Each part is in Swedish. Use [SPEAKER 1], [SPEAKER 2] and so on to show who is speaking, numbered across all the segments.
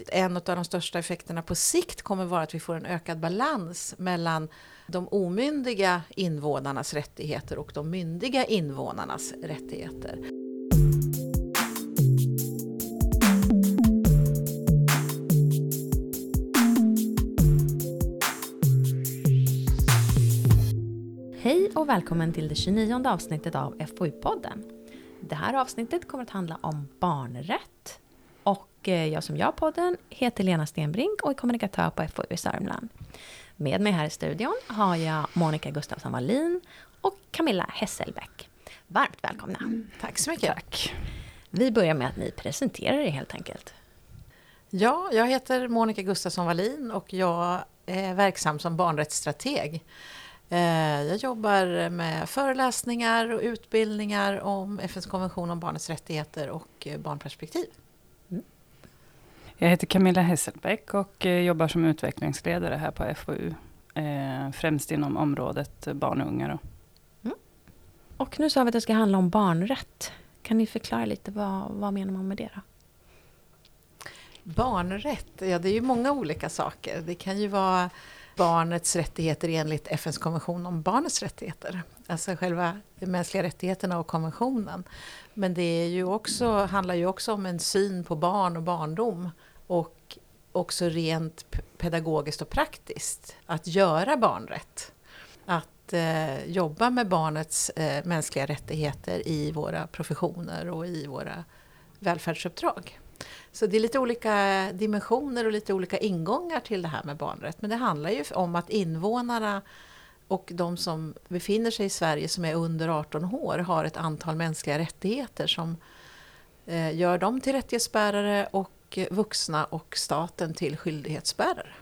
[SPEAKER 1] att en av de största effekterna på sikt kommer vara att vi får en ökad balans mellan de omyndiga invånarnas rättigheter och de myndiga invånarnas rättigheter.
[SPEAKER 2] Hej och välkommen till det 29 avsnittet av FoU-podden. Det här avsnittet kommer att handla om barnrätt. Och eh, jag som gör podden heter Lena Stenbrink och är kommunikatör på FoU i Sörmland. Med mig här i studion har jag Monica Gustafsson Wallin och Camilla Hesselbäck. Varmt välkomna. Mm,
[SPEAKER 1] tack så mycket.
[SPEAKER 2] Tack. Vi börjar med att ni presenterar er helt enkelt.
[SPEAKER 1] Ja, jag heter Monica Gustafsson Wallin och jag är verksam som barnrättsstrateg. Eh, jag jobbar med föreläsningar och utbildningar om FNs konvention om barnets rättigheter och eh, barnperspektiv.
[SPEAKER 3] Jag heter Camilla Hesselbäck och eh, jobbar som utvecklingsledare här på FoU. Främst inom området barn och unga. Mm.
[SPEAKER 2] Och nu sa vi att det ska handla om barnrätt. Kan ni förklara lite, vad, vad menar man med det då?
[SPEAKER 1] Barnrätt, ja det är ju många olika saker. Det kan ju vara barnets rättigheter enligt FNs konvention om barnets rättigheter. Alltså själva de mänskliga rättigheterna och konventionen. Men det är ju också, handlar ju också om en syn på barn och barndom. Och också rent pedagogiskt och praktiskt. Att göra barnrätt. Att eh, jobba med barnets eh, mänskliga rättigheter i våra professioner och i våra välfärdsuppdrag. Så det är lite olika dimensioner och lite olika ingångar till det här med barnrätt. Men det handlar ju om att invånarna och de som befinner sig i Sverige som är under 18 år har ett antal mänskliga rättigheter som eh, gör dem till rättighetsbärare och vuxna och staten till skyldighetsbärare.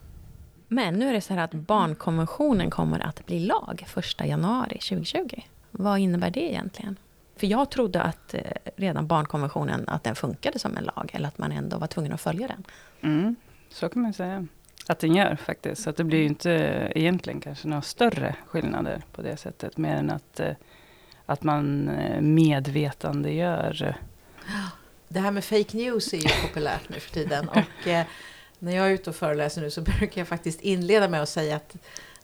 [SPEAKER 2] Men nu är det så här att barnkonventionen kommer att bli lag 1 januari 2020. Vad innebär det egentligen? För jag trodde att eh, redan barnkonventionen, att den funkade som en lag, eller att man ändå var tvungen att följa den.
[SPEAKER 3] Mm, så kan man säga att den gör faktiskt. Så att det blir ju inte egentligen kanske några större skillnader på det sättet, mer än att, eh, att man eh, medvetandegör.
[SPEAKER 1] Det här med fake news är ju populärt nu för tiden. Och när jag är ute och föreläser nu så brukar jag faktiskt inleda med att säga att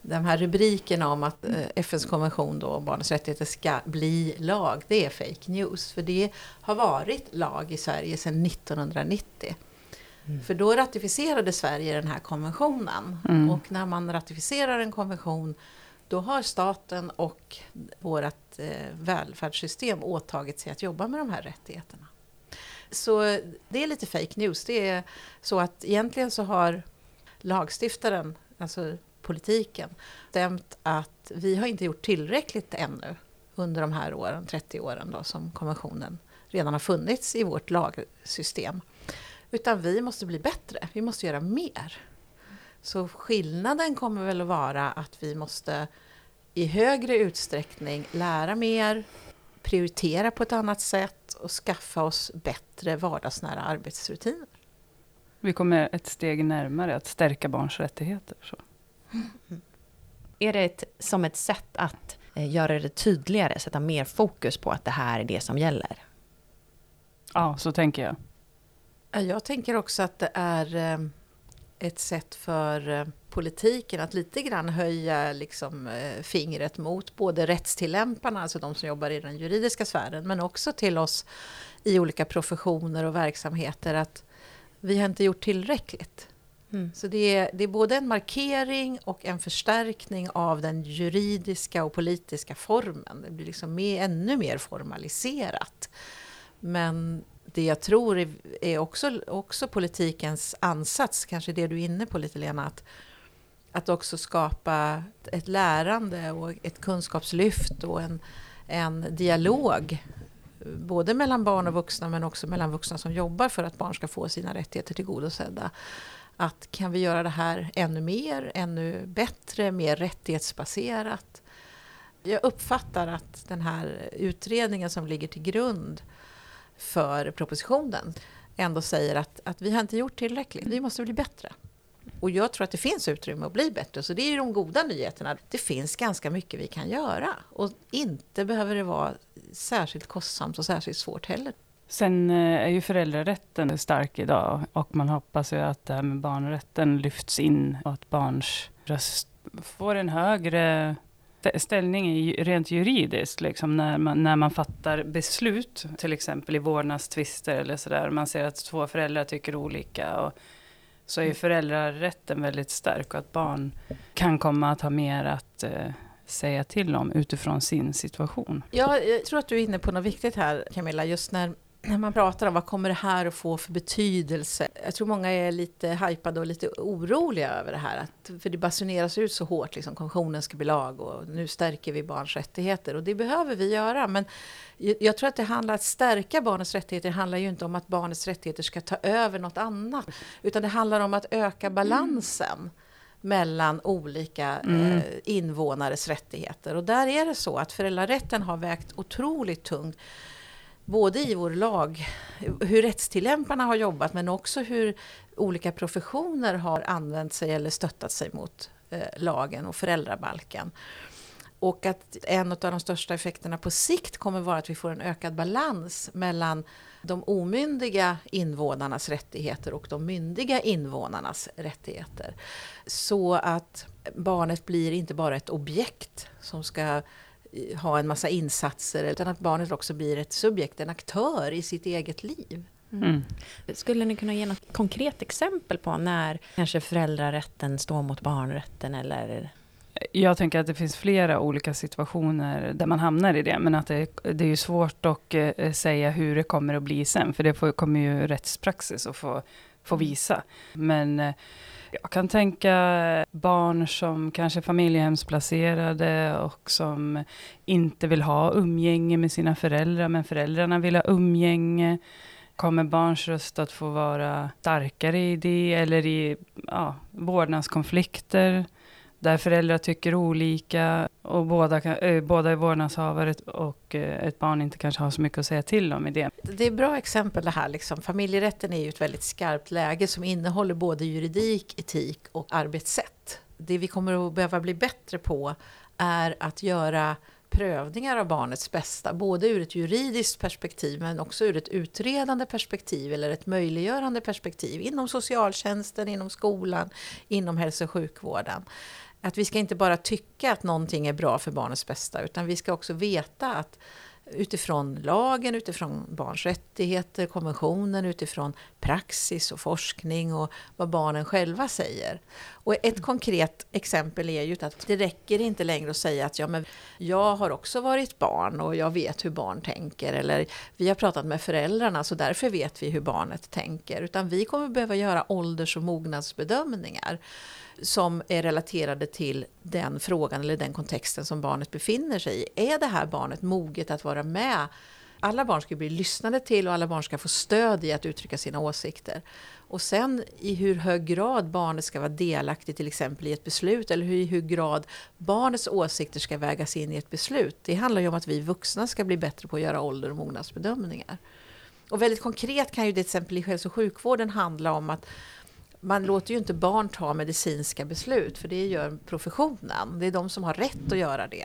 [SPEAKER 1] de här rubrikerna om att eh, FNs konvention då om barnets rättigheter ska bli lag, det är fake news. För det har varit lag i Sverige sedan 1990. Mm. För då ratificerade Sverige den här konventionen. Mm. Och när man ratificerar en konvention då har staten och vårt eh, välfärdssystem åtagit sig att jobba med de här rättigheterna. Så det är lite fake news. Det är så att egentligen så har lagstiftaren, alltså politiken stämt att vi har inte gjort tillräckligt ännu under de här åren, 30 åren då, som konventionen redan har funnits i vårt lagsystem. Utan vi måste bli bättre, vi måste göra mer. Så skillnaden kommer väl att vara att vi måste i högre utsträckning lära mer, prioritera på ett annat sätt och skaffa oss bättre vardagsnära arbetsrutiner.
[SPEAKER 3] Vi kommer ett steg närmare att stärka barns rättigheter. Så.
[SPEAKER 2] Är det ett, som ett sätt att eh, göra det tydligare, sätta mer fokus på att det här är det som gäller?
[SPEAKER 3] Ja, så tänker jag.
[SPEAKER 1] Jag tänker också att det är eh, ett sätt för eh, politiken att lite grann höja liksom fingret mot både rättstillämparna, alltså de som jobbar i den juridiska sfären, men också till oss i olika professioner och verksamheter att vi har inte gjort tillräckligt. Mm. Så det är, det är både en markering och en förstärkning av den juridiska och politiska formen. Det blir liksom mer, ännu mer formaliserat. Men det jag tror är, är också, också politikens ansats, kanske det du är inne på lite Lena, att, att också skapa ett lärande och ett kunskapslyft och en, en dialog både mellan barn och vuxna men också mellan vuxna som jobbar för att barn ska få sina rättigheter tillgodosedda att kan vi göra det här ännu mer, ännu bättre, mer rättighetsbaserat? Jag uppfattar att den här utredningen som ligger till grund för propositionen ändå säger att, att vi har inte gjort tillräckligt, vi måste bli bättre. Och jag tror att det finns utrymme att bli bättre, så det är ju de goda nyheterna. Det finns ganska mycket vi kan göra och inte behöver det vara särskilt kostsamt och särskilt svårt heller.
[SPEAKER 3] Sen eh, är ju föräldrarätten stark idag och man hoppas ju att det här med barnrätten lyfts in och att barns röst får en högre ställning rent juridiskt, liksom när, man, när man fattar beslut, till exempel i vårdnadstvister eller sådär. Man ser att två föräldrar tycker olika. Och så är föräldrarätten väldigt stark och att barn kan komma att ha mer att eh, säga till om utifrån sin situation.
[SPEAKER 1] Ja, jag tror att du är inne på något viktigt här Camilla, just när när man pratar om vad kommer det här att få för betydelse. Jag tror många är lite hypade och lite oroliga över det här. Att, för det basuneras ut så hårt, liksom, konventionen ska bli lag och nu stärker vi barns rättigheter. Och det behöver vi göra. Men jag tror att det handlar att stärka barnets rättigheter det handlar ju inte om att barnets rättigheter ska ta över något annat. Utan det handlar om att öka balansen. Mm mellan olika mm. eh, invånares rättigheter. Och där är det så att föräldrarätten har vägt otroligt tungt både i vår lag, hur rättstillämparna har jobbat men också hur olika professioner har använt sig eller stöttat sig mot eh, lagen och föräldrabalken. Och att en av de största effekterna på sikt kommer vara att vi får en ökad balans mellan de omyndiga invånarnas rättigheter och de myndiga invånarnas rättigheter. Så att barnet blir inte bara ett objekt som ska ha en massa insatser utan att barnet också blir ett subjekt, en aktör i sitt eget liv.
[SPEAKER 2] Mm. mm. Skulle ni kunna ge något konkret exempel på när kanske föräldrarätten står mot barnrätten eller?
[SPEAKER 3] Jag tänker att det finns flera olika situationer där man hamnar i det, men att det, det är ju svårt att eh, säga hur det kommer att bli sen, för det får, kommer ju rättspraxis att få, få mm. visa. Men eh, jag kan tänka barn som kanske är familjehemsplacerade och som inte vill ha umgänge med sina föräldrar, men föräldrarna vill ha umgänge. Kommer barns röst att få vara starkare i det, eller i ja, vårdnadskonflikter? Där föräldrar tycker olika och båda, kan, eh, båda är vårdnadshavare och eh, ett barn inte kanske har så mycket att säga till om i det.
[SPEAKER 1] Det är bra exempel det här. Liksom. Familjerätten är ju ett väldigt skarpt läge som innehåller både juridik, etik och arbetssätt. Det vi kommer att behöva bli bättre på är att göra prövningar av barnets bästa, både ur ett juridiskt perspektiv men också ur ett utredande perspektiv eller ett möjliggörande perspektiv inom socialtjänsten, inom skolan, inom hälso och sjukvården. Att vi ska inte bara tycka att någonting är bra för barnets bästa, utan vi ska också veta att utifrån lagen, utifrån barns rättigheter, konventionen, utifrån praxis och forskning och vad barnen själva säger. Och ett konkret exempel är ju att det räcker inte längre att säga att ja, men jag har också varit barn och jag vet hur barn tänker. Eller vi har pratat med föräldrarna så därför vet vi hur barnet tänker. Utan vi kommer behöva göra ålders och mognadsbedömningar som är relaterade till den frågan eller den kontexten som barnet befinner sig i. Är det här barnet moget att vara med? Alla barn ska bli lyssnade till och alla barn ska få stöd i att uttrycka sina åsikter. Och sen i hur hög grad barnet ska vara delaktigt till exempel i ett beslut eller i hur grad barnets åsikter ska vägas in i ett beslut. Det handlar ju om att vi vuxna ska bli bättre på att göra ålder och mognadsbedömningar. Och väldigt konkret kan ju det till exempel i hälso och sjukvården handla om att man låter ju inte barn ta medicinska beslut, för det gör professionen. Det är de som har rätt att göra det.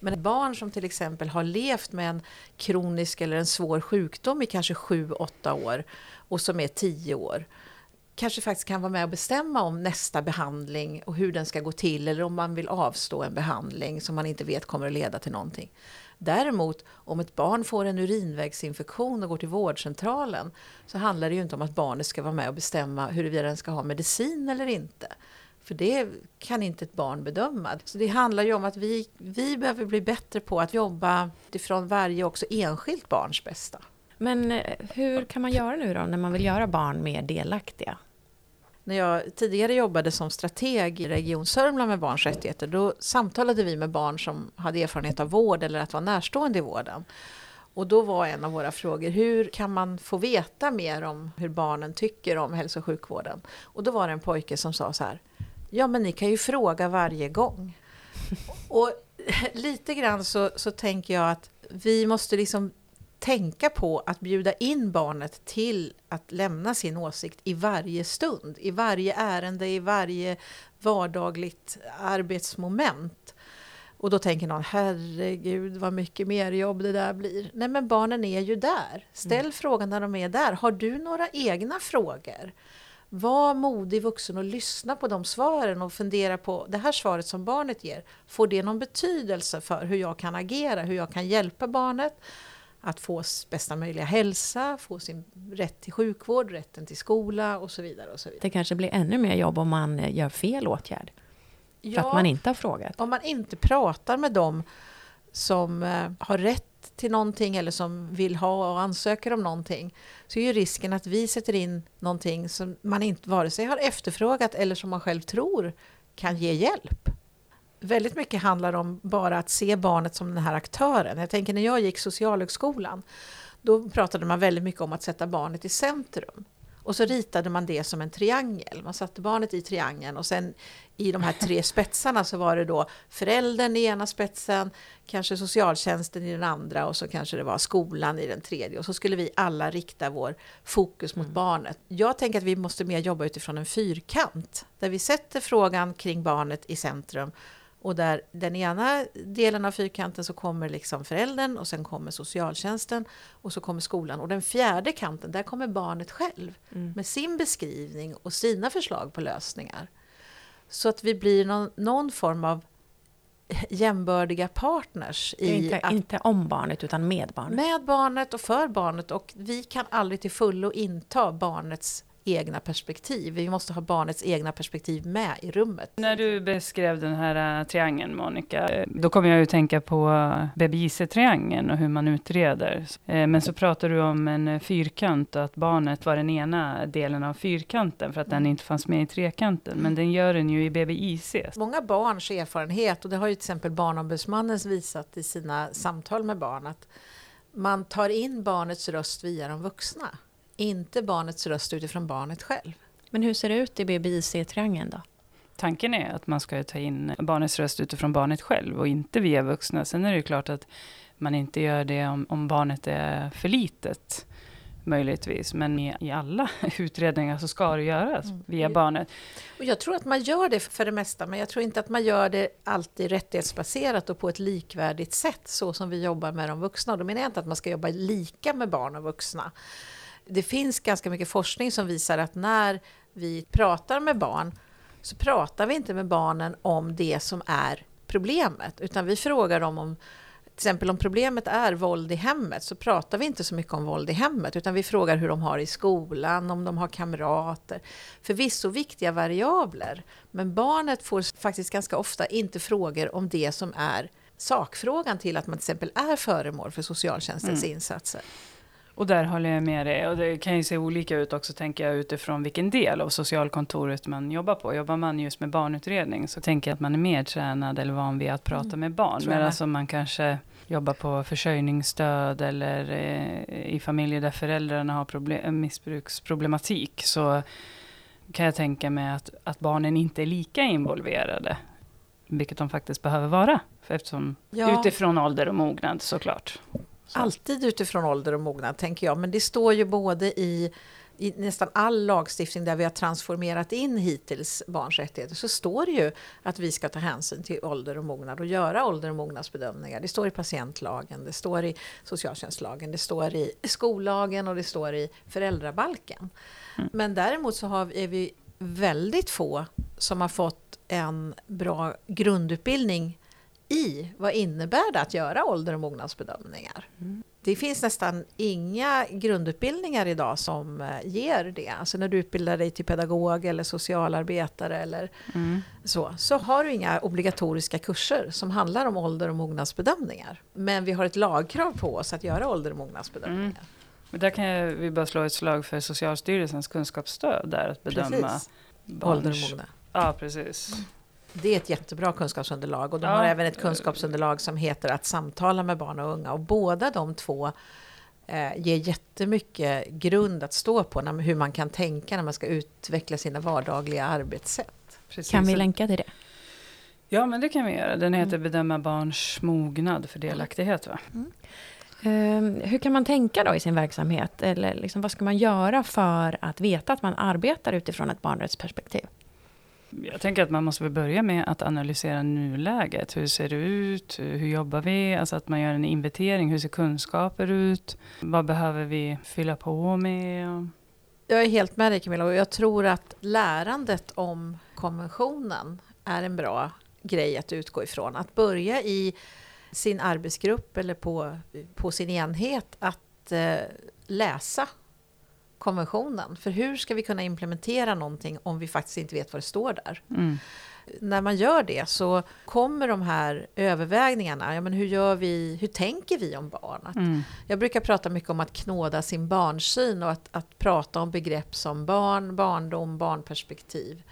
[SPEAKER 1] Men ett barn som till exempel har levt med en kronisk eller en svår sjukdom i kanske 7-8 år och som är 10 år, kanske faktiskt kan vara med och bestämma om nästa behandling och hur den ska gå till, eller om man vill avstå en behandling som man inte vet kommer att leda till någonting. Däremot om ett barn får en urinvägsinfektion och går till vårdcentralen så handlar det ju inte om att barnet ska vara med och bestämma huruvida den ska ha medicin eller inte. För det kan inte ett barn bedöma. Så det handlar ju om att vi, vi behöver bli bättre på att jobba utifrån varje också enskilt barns bästa.
[SPEAKER 2] Men eh, hur kan man göra nu då när man vill göra barn mer delaktiga?
[SPEAKER 1] När jag tidigare jobbade som strateg i Region Sörmland med barns rättigheter, då samtalade vi med barn som hade erfarenhet av vård eller att vara närstående i vården. Och då var en av våra frågor, hur kan man få veta mer om hur barnen tycker om hälso och sjukvården? Och då var det en pojke som sa så här, ja men ni kan ju fråga varje gång. och lite grann så, så tänker jag att vi måste liksom tänka på att bjuda in barnet till att lämna sin åsikt i varje stund, i varje ärende, i varje vardagligt arbetsmoment. Och då tänker någon, herregud vad mycket mer jobb det där blir. Nej men barnen är ju där. Ställ mm. frågan när de är där. Har du några egna frågor? Var modig vuxen och lyssna på de svaren och fundera på det här svaret som barnet ger. Får det någon betydelse för hur jag kan agera, hur jag kan hjälpa barnet? Att få bästa möjliga hälsa, få sin rätt till sjukvård, rätten till skola och så vidare. Och så vidare.
[SPEAKER 2] Det kanske blir ännu mer jobb om man eh, gör fel åtgärd. För ja, att man inte har frågat.
[SPEAKER 1] Om man inte pratar med dem som eh, har rätt till någonting eller som vill ha och ansöker om någonting så är ju risken att vi sätter in någonting som man inte vare sig har efterfrågat eller som man själv tror kan ge hjälp väldigt mycket handlar om bara att se barnet som den här aktören. Jag tänker när jag gick Socialhögskolan, då pratade man väldigt mycket om att sätta barnet i centrum. Och så ritade man det som en triangel. Man satte barnet i triangeln och sen i de här tre spetsarna så var det då föräldern i ena spetsen, kanske socialtjänsten i den andra och så kanske det var skolan i den tredje. Och så skulle vi alla rikta vår fokus mot mm. barnet. Jag tänker att vi måste mer jobba utifrån en fyrkant där vi sätter frågan kring barnet i centrum och där den ena delen av fyrkanten så kommer liksom föräldern och sen kommer socialtjänsten och så kommer skolan. Och den fjärde kanten, där kommer barnet själv mm. med sin beskrivning och sina förslag på lösningar. Så att vi blir någon, någon form av jämbördiga partners.
[SPEAKER 2] I inte, att, inte om barnet utan med barnet.
[SPEAKER 1] Med barnet och för barnet och vi kan aldrig till fullo inta barnets egna perspektiv. Vi måste ha barnets egna perspektiv med i rummet.
[SPEAKER 3] När du beskrev den här äh, triangeln, Monica, eh, då kommer jag ju tänka på BBIC-triangeln och hur man utreder. Eh, men så pratar du om en eh, fyrkant och att barnet var den ena delen av fyrkanten för att den inte fanns med i trekanten. Men den gör den ju i BBIC.
[SPEAKER 1] Många barns erfarenhet, och det har ju till exempel Barnombudsmannen visat i sina samtal med barn, att man tar in barnets röst via de vuxna. Inte barnets röst utifrån barnet själv.
[SPEAKER 2] Men hur ser det ut i BBIC-triangeln då?
[SPEAKER 3] Tanken är att man ska ta in barnets röst utifrån barnet själv och inte via vuxna. Sen är det ju klart att man inte gör det om, om barnet är för litet möjligtvis. Men i, i alla utredningar så ska det göras mm. via barnet.
[SPEAKER 1] Och jag tror att man gör det för det mesta, men jag tror inte att man gör det alltid rättighetsbaserat och på ett likvärdigt sätt, så som vi jobbar med de vuxna. Och då menar jag inte att man ska jobba lika med barn och vuxna det finns ganska mycket forskning som visar att när vi pratar med barn så pratar vi inte med barnen om det som är problemet, utan vi frågar dem om till exempel om problemet är våld i hemmet så pratar vi inte så mycket om våld i hemmet utan vi frågar hur de har i skolan, om de har kamrater. Förvisso viktiga variabler men barnet får faktiskt ganska ofta inte frågor om det som är sakfrågan till att man till exempel är föremål för socialtjänstens mm. insatser.
[SPEAKER 3] Och där håller jag med dig. Och det kan ju se olika ut också, tänker jag, utifrån vilken del av socialkontoret man jobbar på. Jobbar man just med barnutredning så tänker jag att man är mer tränad eller van vid att prata mm. med barn. Men alltså man kanske jobbar på försörjningsstöd eller eh, i familjer där föräldrarna har problem, missbruksproblematik så kan jag tänka mig att, att barnen inte är lika involverade. Vilket de faktiskt behöver vara. För eftersom, ja. Utifrån ålder och mognad såklart.
[SPEAKER 1] Så. Alltid utifrån ålder och mognad, tänker jag. Men det står ju både i, i nästan all lagstiftning där vi har transformerat in hittills barns rättigheter, så står det ju att vi ska ta hänsyn till ålder och mognad och göra ålder och mognadsbedömningar. Det står i patientlagen, det står i socialtjänstlagen, det står i skollagen och det står i föräldrabalken. Mm. Men däremot så har, är vi väldigt få som har fått en bra grundutbildning i vad innebär det att göra ålder och mognadsbedömningar. Mm. Det finns nästan inga grundutbildningar idag som eh, ger det. Alltså när du utbildar dig till pedagog eller socialarbetare eller mm. så, så har du inga obligatoriska kurser som handlar om ålder och mognadsbedömningar. Men vi har ett lagkrav på oss att göra ålder och mognadsbedömningar. Mm.
[SPEAKER 3] Men där kan jag, vi bara slå ett slag för Socialstyrelsens kunskapsstöd där, att bedöma
[SPEAKER 1] precis. barns... Ålder och mognad.
[SPEAKER 3] Ja, precis.
[SPEAKER 1] Det är ett jättebra kunskapsunderlag och de ja. har även ett kunskapsunderlag som heter att samtala med barn och unga och båda de två eh, ger jättemycket grund att stå på när, hur man kan tänka när man ska utveckla sina vardagliga arbetssätt.
[SPEAKER 2] Precis. Kan vi länka till det?
[SPEAKER 3] Ja, men det kan vi göra. Den heter mm. Bedöma barns mognad för delaktighet. Va? Mm.
[SPEAKER 2] Uh, hur kan man tänka då i sin verksamhet? Eller liksom, vad ska man göra för att veta att man arbetar utifrån ett barnrättsperspektiv?
[SPEAKER 3] Jag tänker att man måste börja med att analysera nuläget. Hur ser det ut? Hur jobbar vi? Alltså att man gör en inventering. Hur ser kunskaper ut? Vad behöver vi fylla på med?
[SPEAKER 1] Jag är helt med dig Camilla och jag tror att lärandet om konventionen är en bra grej att utgå ifrån. Att börja i sin arbetsgrupp eller på, på sin enhet att eh, läsa konventionen. För hur ska vi kunna implementera någonting om vi faktiskt inte vet vad det står där?
[SPEAKER 3] Mm.
[SPEAKER 1] När man gör det så kommer de här övervägningarna. Ja, men hur, gör vi, hur tänker vi om barn? Att,
[SPEAKER 3] Mm.
[SPEAKER 1] Jag brukar prata mycket om att knåda sin barnsyn och att, att prata om begrepp som barn, barndom, barnperspektiv,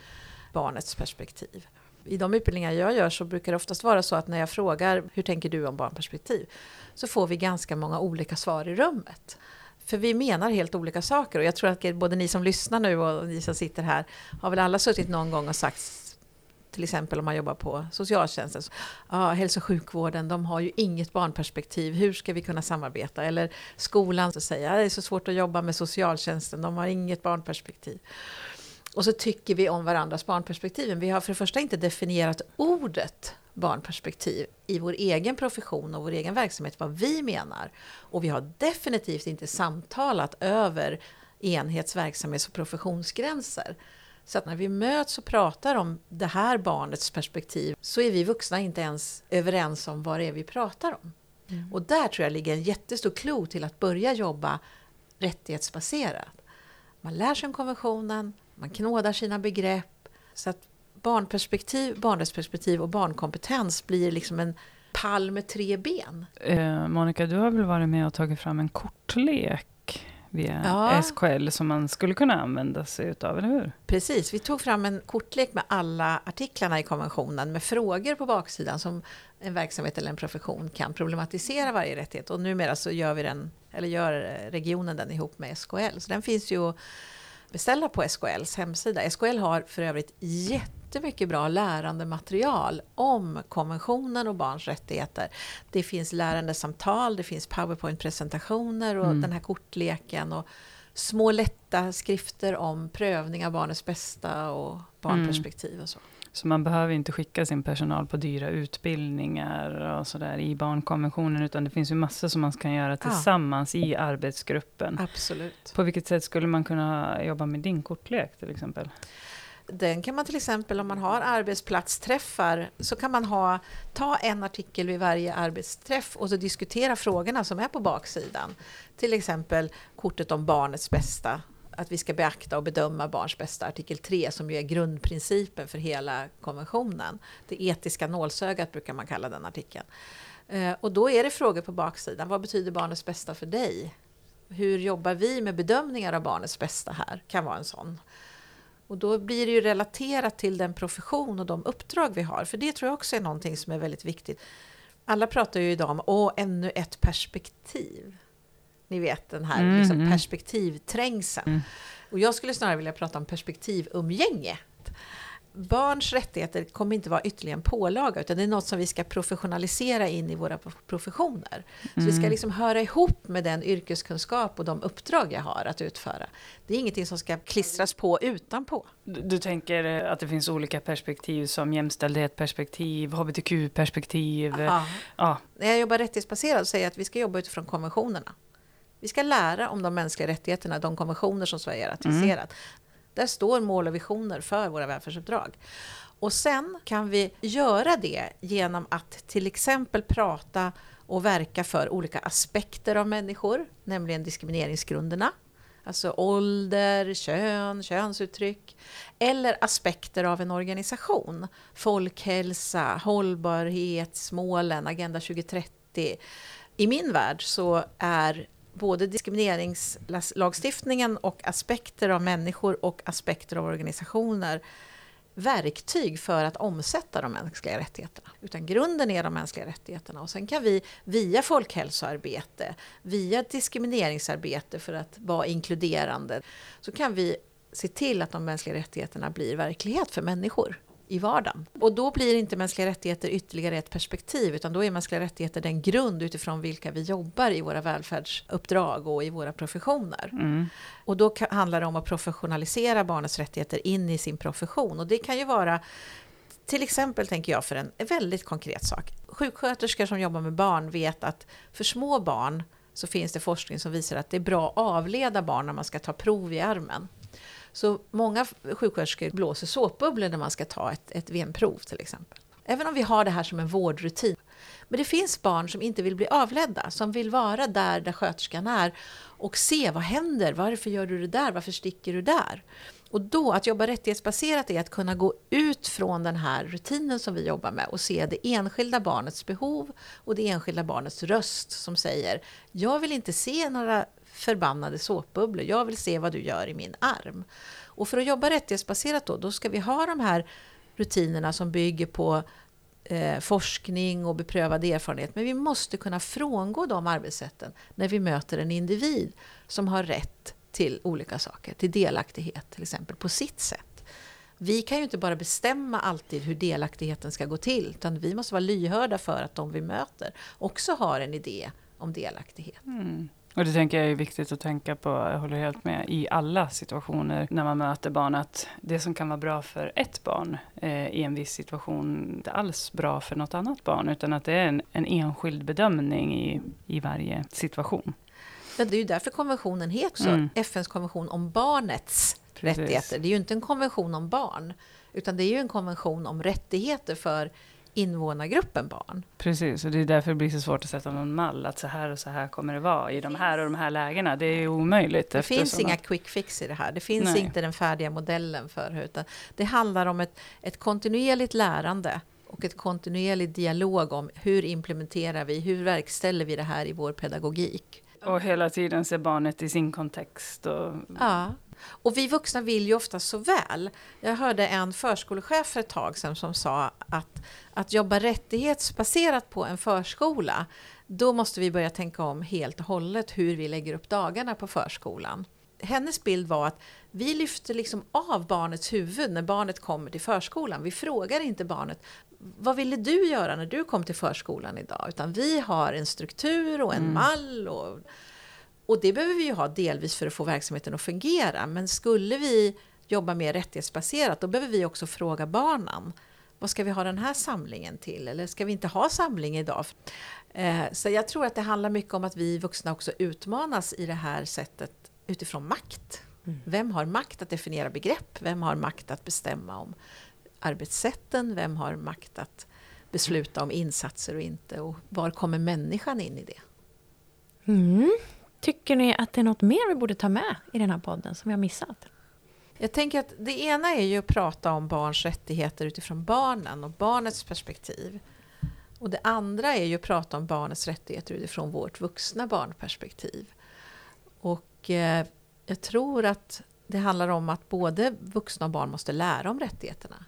[SPEAKER 1] barnets perspektiv. I de utbildningar jag gör så brukar det oftast vara så att när jag frågar hur tänker du om barnperspektiv så får vi ganska många olika svar i rummet. För vi menar helt olika saker och jag tror att både ni som lyssnar nu och ni som sitter här har väl alla suttit någon gång och sagt till exempel om man jobbar på socialtjänsten. Så, hälso och sjukvården, de har ju inget barnperspektiv. Hur ska vi kunna samarbeta? Eller skolan så säger jag, det är så svårt att jobba med socialtjänsten, de har inget barnperspektiv. Och så tycker vi om varandras barnperspektiv. Men vi har för det första inte definierat ordet barnperspektiv i vår egen profession och vår egen verksamhet, vad vi menar. Och vi har definitivt inte samtalat över enhets-, verksamhets och professionsgränser. Så att när vi möts och pratar om det här barnets perspektiv så är vi vuxna inte ens överens om vad det är vi pratar om. Och där tror jag ligger en jättestor klo till att börja jobba rättighetsbaserat. Man lär sig om konventionen, man knådar sina begrepp. Så att barnperspektiv, barnrättsperspektiv och barnkompetens blir liksom en pall med tre ben.
[SPEAKER 3] Eh, Monica, du har väl varit med och tagit fram en kortlek via
[SPEAKER 1] Ja.
[SPEAKER 3] SKL som man skulle kunna använda sig utav, eller hur?
[SPEAKER 1] Precis, vi tog fram en kortlek med alla artiklarna i konventionen med frågor på baksidan som en verksamhet eller en profession kan problematisera varje rättighet. Och numera så gör vi den, eller gör regionen den ihop med SKL. Så den finns ju att beställa på SKLs hemsida. SKL har för övrigt jättemycket bra lärande material om konventionen och barns rättigheter. Det finns lärandesamtal, det finns powerpoint-presentationer och
[SPEAKER 3] Mm.
[SPEAKER 1] den här kortleken och små lätta skrifter om prövning av barnets bästa och barnperspektiv och så.
[SPEAKER 3] Så man behöver inte skicka sin personal på dyra utbildningar och sådär i barnkonventionen, utan det finns ju massor som man kan göra tillsammans i arbetsgruppen.
[SPEAKER 1] Absolut.
[SPEAKER 3] På vilket sätt skulle man kunna jobba med din kortlek till exempel?
[SPEAKER 1] Den kan man till exempel om man har arbetsplatsträffar så kan man ha, ta en artikel vid varje arbetsträff och så diskutera frågorna som är på baksidan. Till exempel kortet om barnets bästa, att vi ska beakta och bedöma barns bästa, artikel 3 som ju är grundprincipen för hela konventionen. Det etiska nålsögat brukar man kalla den artikeln. Eh, och då är det frågor på baksidan. Vad betyder barnets bästa för dig? Hur jobbar vi med bedömningar av barnets bästa här? Kan vara en sån. Och då blir det ju relaterat till den profession och de uppdrag vi har. För det tror jag också är någonting som är väldigt viktigt. Alla pratar ju idag om åh, ännu ett perspektiv. Ni vet den här
[SPEAKER 3] Mm,
[SPEAKER 1] liksom,
[SPEAKER 3] mm.
[SPEAKER 1] perspektivträngseln.
[SPEAKER 3] Mm.
[SPEAKER 1] Och jag skulle snarare vilja prata om perspektivumgänge. Barns rättigheter kommer inte vara ytterligare en pålaga utan det är något som vi ska professionalisera in i våra professioner. Så vi ska
[SPEAKER 3] Mm.
[SPEAKER 1] liksom höra ihop med den yrkeskunskap och de uppdrag jag har att utföra. Det är ingenting som ska klistras på utanpå.
[SPEAKER 3] Du, du tänker eh, att det finns olika perspektiv som jämställdhetsperspektiv, hbtq-perspektiv.
[SPEAKER 1] Ja.
[SPEAKER 3] Ja,
[SPEAKER 1] När jag jobbar rättighetsbaserat säger jag att vi ska jobba utifrån konventionerna. Vi ska lära om de mänskliga rättigheterna, de konventioner som Sverige har ratificerat. Där står mål och visioner för våra välfärdsuppdrag. Och sen kan vi göra det genom att till exempel prata och verka för olika aspekter av människor, nämligen diskrimineringsgrunderna. Alltså ålder, kön, könsuttryck. Eller aspekter av en organisation. Folkhälsa, hållbarhetsmålen, Agenda 2030. I min värld så är både diskrimineringslagstiftningen och aspekter av människor och aspekter av organisationer verktyg för att omsätta de mänskliga rättigheterna. Utan grunden är de mänskliga rättigheterna och sen kan vi via folkhälsoarbete, via diskrimineringsarbete för att vara inkluderande, så kan vi se till att de mänskliga rättigheterna blir verklighet för människor i vardagen. Och då blir inte mänskliga rättigheter ytterligare ett perspektiv, utan då är mänskliga rättigheter den grund utifrån vilka vi jobbar i våra välfärdsuppdrag och i våra professioner.
[SPEAKER 3] Mm.
[SPEAKER 1] Och då handlar det om att professionalisera barnets rättigheter in i sin profession. Och det kan ju vara till exempel tänker jag för en väldigt konkret sak. Sjuksköterskor som jobbar med barn vet att för små barn så finns det forskning som visar att det är bra att avleda barn när man ska ta prov i armen. Så många sjuksköterskor blåser såpbubblor när man ska ta ett, ett venprov till exempel. Även om vi har det här som en vårdrutin. Men det finns barn som inte vill bli avledda, som vill vara där, där sköterskan är och se vad händer, varför gör du det där, varför sticker du där? Och då, att jobba rättighetsbaserat är att kunna gå ut från den här rutinen som vi jobbar med och se det enskilda barnets behov och det enskilda barnets röst som säger Jag vill inte se några förbannade såpbubblor, jag vill se vad du gör i min arm. Och för att jobba rättighetsbaserat då, då ska vi ha de här rutinerna som bygger på eh, forskning och beprövad erfarenhet. Men vi måste kunna frångå de arbetssätten när vi möter en individ som har rätt till olika saker, till delaktighet till exempel, på sitt sätt. Vi kan ju inte bara bestämma alltid hur delaktigheten ska gå till, utan vi måste vara lyhörda för att de vi möter också har en idé om delaktighet.
[SPEAKER 3] Mm. Och det tänker jag är viktigt att tänka på, jag håller helt med, i alla situationer när man möter barn, att det som kan vara bra för ett barn eh, i en viss situation, inte alls bra för något annat barn, utan att det är en, en enskild bedömning i, i varje situation.
[SPEAKER 1] Men det är ju därför konventionen heter också
[SPEAKER 3] Mm.
[SPEAKER 1] FNs konvention om barnets
[SPEAKER 3] Precis.
[SPEAKER 1] rättigheter. Det är ju inte en konvention om barn, utan det är ju en konvention om rättigheter för invånargruppen barn.
[SPEAKER 3] Precis, och det är därför det blir så svårt att sätta någon mall, att så här och så här kommer det vara i de här och de här lägena. Det är omöjligt.
[SPEAKER 1] Det finns inga
[SPEAKER 3] att-
[SPEAKER 1] quick fix i det här. Det finns
[SPEAKER 3] Nej.
[SPEAKER 1] inte den färdiga modellen för det, utan det handlar om ett, ett kontinuerligt lärande och ett kontinuerlig dialog om hur implementerar vi, hur verkställer vi det här i vår pedagogik.
[SPEAKER 3] Och hela tiden se barnet i sin kontext. Och,
[SPEAKER 1] Ja. Och vi vuxna vill ju ofta så väl. Jag hörde en förskolechef för ett tag sedan som sa att att jobba rättighetsbaserat på en förskola, då måste vi börja tänka om helt och hållet hur vi lägger upp dagarna på förskolan. Hennes bild var att vi lyfter liksom av barnets huvud när barnet kommer till förskolan. Vi frågar inte barnet vad ville du göra när du kom till förskolan idag? Utan vi har en struktur och en
[SPEAKER 3] Mm.
[SPEAKER 1] mall och och det behöver vi ju ha delvis för att få verksamheten att fungera. Men skulle vi jobba mer rättighetsbaserat, då behöver vi också fråga barnen. Vad ska vi ha den här samlingen till? Eller ska vi inte ha samling idag? Eh, så jag tror att det handlar mycket om att vi vuxna också utmanas i det här sättet utifrån makt.
[SPEAKER 2] Mm.
[SPEAKER 1] Vem har makt att definiera begrepp? Vem har makt att bestämma om arbetssätten? Vem har makt att besluta om insatser och inte? Och var kommer människan in i det?
[SPEAKER 2] Mm. Tycker ni att det är något mer vi borde ta med i den här podden som vi har missat?
[SPEAKER 1] Jag tänker att det ena är ju att prata om barns rättigheter utifrån barnen och barnets perspektiv. Och det andra är ju att prata om barnets rättigheter utifrån vårt vuxna barnperspektiv. Och eh, jag tror att det handlar om att både vuxna och barn måste lära om rättigheterna.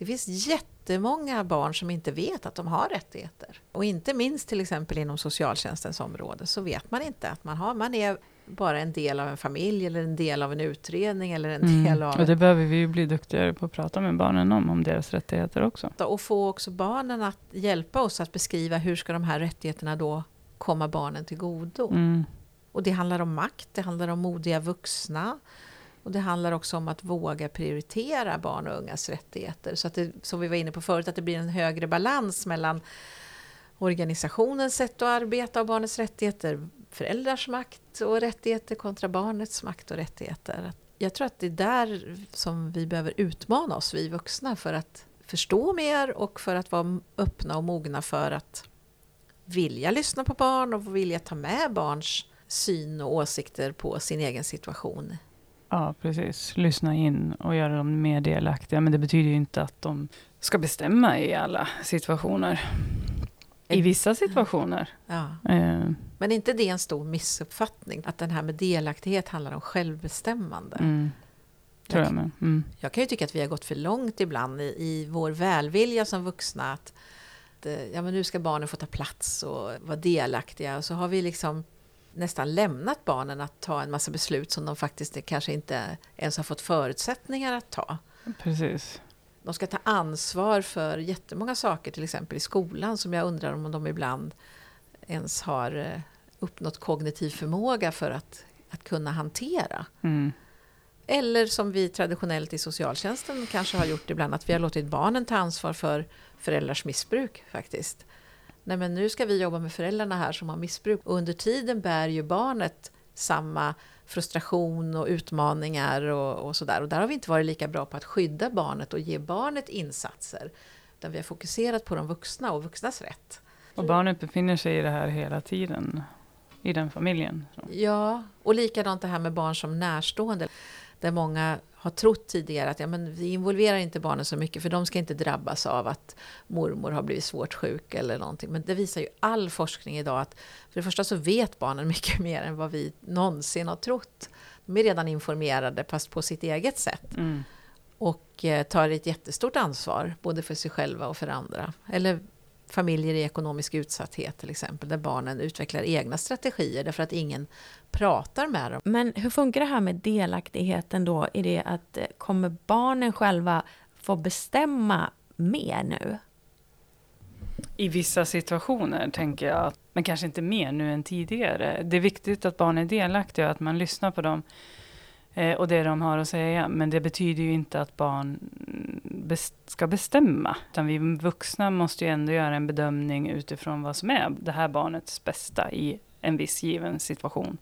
[SPEAKER 1] Det finns jättemånga barn som inte vet att de har rättigheter. Och inte minst till exempel inom socialtjänstens område så vet man inte att man har, man är bara en del av en familj eller en del av en utredning eller en del
[SPEAKER 3] mm.
[SPEAKER 1] av...
[SPEAKER 3] Och det behöver vi ju bli duktigare på att prata med barnen om, om deras rättigheter också.
[SPEAKER 1] Och få också barnen att hjälpa oss att beskriva hur ska de här rättigheterna då komma barnen till godo.
[SPEAKER 3] Mm.
[SPEAKER 1] Och det handlar om makt, det handlar om modiga vuxna. Och det handlar också om att våga prioritera barn och ungas rättigheter. Så att det, som vi var inne på förut, att det blir en högre balans mellan organisationens sätt att arbeta och barnets rättigheter, föräldrars makt och rättigheter kontra barnets makt och rättigheter. Jag tror att det är där som vi behöver utmana oss, vi vuxna, för att förstå mer och för att vara öppna och mogna för att vilja lyssna på barn och vilja ta med barns syn och åsikter på sin egen situation.
[SPEAKER 3] Ja, precis. Lyssna in och göra dem mer delaktiga. Men det betyder ju inte att de ska bestämma i alla situationer. I vissa situationer.
[SPEAKER 1] Ja.
[SPEAKER 3] Eh,
[SPEAKER 1] Men är inte det en stor missuppfattning? Att den här med delaktighet handlar om självbestämmande?
[SPEAKER 3] mm, tror jag med. Mm.
[SPEAKER 1] Jag kan ju tycka att vi har gått för långt ibland i, i vår välvilja som vuxna. Att, eh, ja, men nu ska barnen få ta plats och vara delaktiga. Och så har vi liksom nästan lämnat barnen att ta en massa beslut som de faktiskt kanske inte ens har fått förutsättningar att ta.
[SPEAKER 3] Precis.
[SPEAKER 1] de ska ta ansvar för jättemånga saker, till exempel i skolan, som jag undrar om de ibland ens har eh, uppnått kognitiv förmåga för att, att kunna hantera.
[SPEAKER 3] Mm.
[SPEAKER 1] Eller som vi traditionellt i socialtjänsten kanske har gjort ibland, att vi har låtit barnen ta ansvar för föräldrars missbruk faktiskt. Nej men nu ska vi jobba med föräldrarna här som har missbruk. Och under tiden bär ju barnet samma frustration och utmaningar och, och sådär. Och där har vi inte varit lika bra på att skydda barnet och ge barnet insatser. Utan vi har fokuserat på de vuxna och vuxnas rätt.
[SPEAKER 3] Och barnet befinner sig i det här hela tiden, i den familjen. Så.
[SPEAKER 1] Ja, och likadant det här med barn som närstående. Där många har trott tidigare att ja, men vi involverar inte barnen så mycket för de ska inte drabbas av att mormor har blivit svårt sjuk eller någonting. Men det visar ju all forskning idag att för det första så vet barnen mycket mer än vad vi någonsin har trott. De är redan informerade fast på sitt eget sätt.
[SPEAKER 3] Mm.
[SPEAKER 1] Och eh, tar ett jättestort ansvar både för sig själva och för andra. Eller familjer i ekonomisk utsatthet till exempel, där barnen utvecklar egna strategier därför att ingen pratar med dem.
[SPEAKER 2] Men hur funkar det här med delaktigheten då? Är det att eh, kommer barnen själva få bestämma mer nu?
[SPEAKER 3] I vissa situationer tänker jag, att, men kanske inte mer nu än tidigare. Det är viktigt att barn är delaktiga och att man lyssnar på dem eh, och det de har att säga. Men det betyder ju inte att barn bes ska bestämma. Utan vi vuxna måste ju ändå göra en bedömning utifrån vad som är det här barnets bästa i en viss given situation.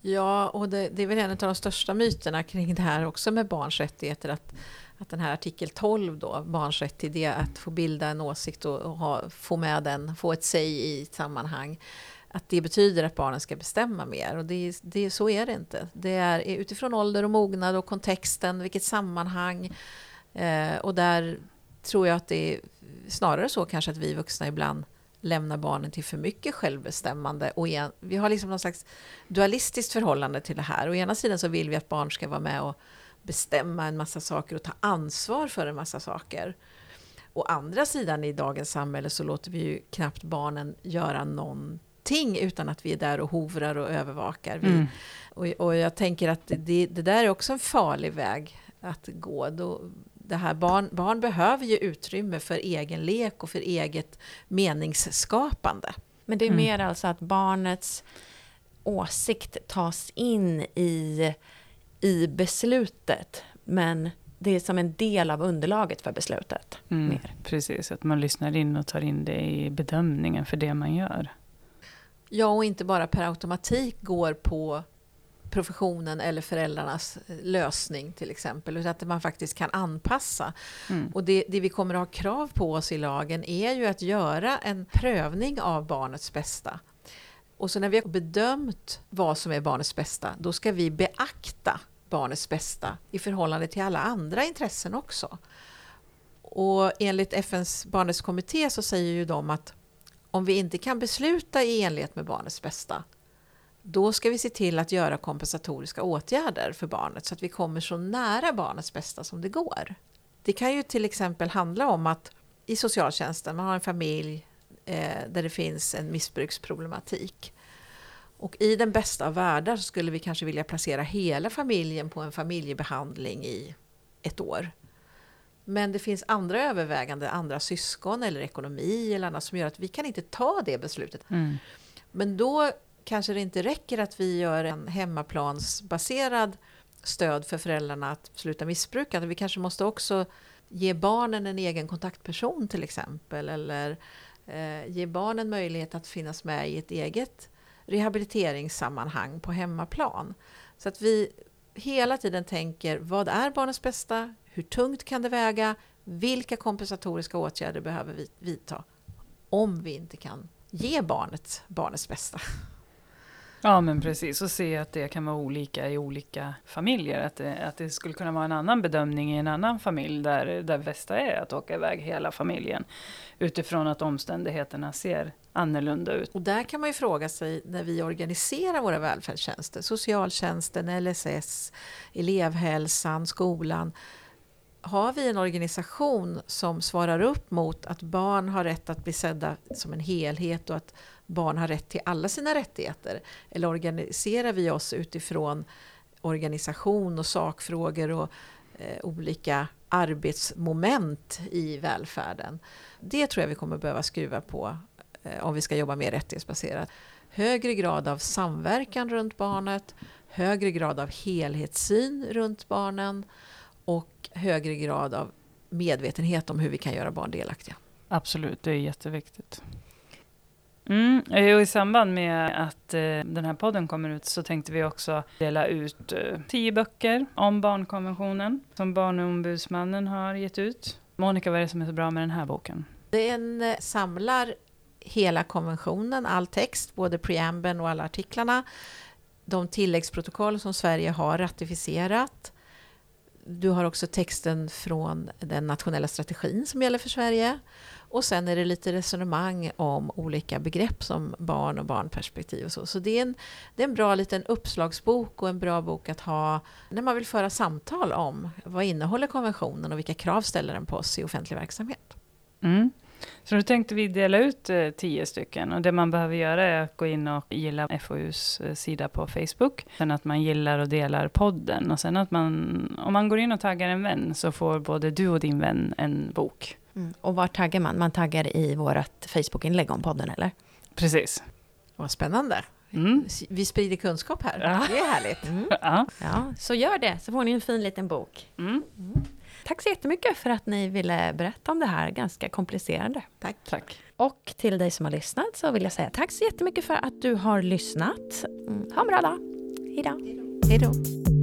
[SPEAKER 1] Ja, och det, det är väl en av de största myterna kring det här också med barns rättigheter. Att, att den här artikel 12 då, barns rätt till det, att få bilda en åsikt och, och ha, få med den, få ett säg i ett sammanhang. Att det betyder att barnen ska bestämma mer. Och det, det, så är det inte. Det är utifrån ålder och mognad och kontexten, vilket sammanhang. Eh, och där tror jag att det är snarare så kanske att vi vuxna ibland lämnar barnen till för mycket självbestämmande. Och igen, vi har liksom någon slags dualistiskt förhållande till det här. Å ena sidan så vill vi att barn ska vara med och bestämma en massa saker och ta ansvar för en massa saker. Å andra sidan i dagens samhälle så låter vi ju knappt barnen göra någonting utan att vi är där och hovrar och övervakar. Vi,
[SPEAKER 3] Mm.
[SPEAKER 1] och, och jag tänker att det, det där är också en farlig väg att gå. Då, det här barn, barn behöver ju utrymme för egen lek och för eget meningsskapande.
[SPEAKER 2] Men det är
[SPEAKER 3] Mm.
[SPEAKER 2] mer alltså att barnets åsikt tas in i, i beslutet. Men det är som en del av underlaget för beslutet.
[SPEAKER 3] Mm,
[SPEAKER 2] Mer.
[SPEAKER 3] precis, att man lyssnar in och tar in det i bedömningen för det man gör.
[SPEAKER 1] Ja, och inte bara per automatik går på professionen eller föräldrarnas eh, lösning till exempel, utan att man faktiskt kan anpassa.
[SPEAKER 3] Mm.
[SPEAKER 1] Och det, det vi kommer att ha krav på oss i lagen är ju att göra en prövning av barnets bästa. Och så när vi har bedömt vad som är barnets bästa, då ska vi beakta barnets bästa i förhållande till alla andra intressen också. Och enligt FNs barnrättskommitté så säger ju de att om vi inte kan besluta i enlighet med barnets bästa, då ska vi se till att göra kompensatoriska åtgärder för barnet så att vi kommer så nära barnets bästa som det går. Det kan ju till exempel handla om att i socialtjänsten, man har en familj eh, där det finns en missbruksproblematik. Och i den bästa av världar så skulle vi kanske vilja placera hela familjen på en familjebehandling i ett år. Men det finns andra överväganden, andra syskon eller ekonomi eller annat som gör att vi kan inte ta det beslutet.
[SPEAKER 3] Mm.
[SPEAKER 1] Men då kanske det inte räcker att vi gör en hemmaplansbaserad stöd för föräldrarna att sluta missbruka. Vi kanske måste också ge barnen en egen kontaktperson till exempel. Eller eh, ge barnen möjlighet att finnas med i ett eget rehabiliteringssammanhang på hemmaplan. Så att vi hela tiden tänker, vad är barnets bästa? Hur tungt kan det väga? Vilka kompensatoriska åtgärder behöver vi vidta? Om vi inte kan ge barnet barnets bästa.
[SPEAKER 3] Ja, men precis. Och se att det kan vara olika i olika familjer. Att det, att det skulle kunna vara en annan bedömning i en annan familj där det bästa är att åka iväg hela familjen. Utifrån att omständigheterna ser annorlunda ut.
[SPEAKER 1] Och där kan man ju fråga sig när vi organiserar våra välfärdstjänster, socialtjänsten, LSS, elevhälsan, skolan. Har vi en organisation som svarar upp mot att barn har rätt att bli sedda som en helhet och att barn har rätt till alla sina rättigheter? Eller organiserar vi oss utifrån organisation och sakfrågor och eh, olika arbetsmoment i välfärden. Det tror jag vi kommer behöva skruva på eh, om vi ska jobba mer rättighetsbaserat. Högre grad av samverkan runt barnet, högre grad av helhetssyn runt barnen och högre grad av medvetenhet om hur vi kan göra barn delaktiga.
[SPEAKER 3] Absolut, det är jätteviktigt. Mm, eh, och I samband med att eh, den här podden kommer ut så tänkte vi också dela ut eh, tio böcker om barnkonventionen som Barnombudsmannen har gett ut. Monica, vad är det som är så bra med den här boken?
[SPEAKER 1] Den eh, samlar hela konventionen, all text, både preambeln och alla artiklarna, de tilläggsprotokoll som Sverige har ratificerat. Du har också texten från den nationella strategin som gäller för Sverige. Och sen är det lite resonemang om olika begrepp som barn och barnperspektiv och så. Så det är en, det är en bra liten uppslagsbok och en bra bok att ha när man vill föra samtal om vad innehåller konventionen och vilka krav ställer den på oss i offentlig verksamhet.
[SPEAKER 3] Mm. Så nu tänkte vi dela ut eh, tio stycken och det man behöver göra är att gå in och gilla FoUs eh, sida på Facebook. Sen att man gillar och delar podden och sen att man, om man går in och taggar en vän så får både du och din vän en bok.
[SPEAKER 2] Mm. Och var taggar man? Man taggar i vårt Facebook-inlägg om podden, eller?
[SPEAKER 3] Precis.
[SPEAKER 1] Vad spännande.
[SPEAKER 3] Mm.
[SPEAKER 1] Vi sprider kunskap här.
[SPEAKER 3] Ja.
[SPEAKER 1] Det är härligt.
[SPEAKER 2] Mm.
[SPEAKER 3] Ja.
[SPEAKER 2] Ja, så gör det, så får ni en fin liten bok.
[SPEAKER 3] Mm.
[SPEAKER 2] Tack så jättemycket för att ni ville berätta om det här ganska komplicerade.
[SPEAKER 1] Tack.
[SPEAKER 3] Tack.
[SPEAKER 2] Och till dig som har lyssnat så vill jag säga tack så jättemycket för att du har lyssnat. Mm. Ha en bra dag. Hej då.
[SPEAKER 1] Hej då.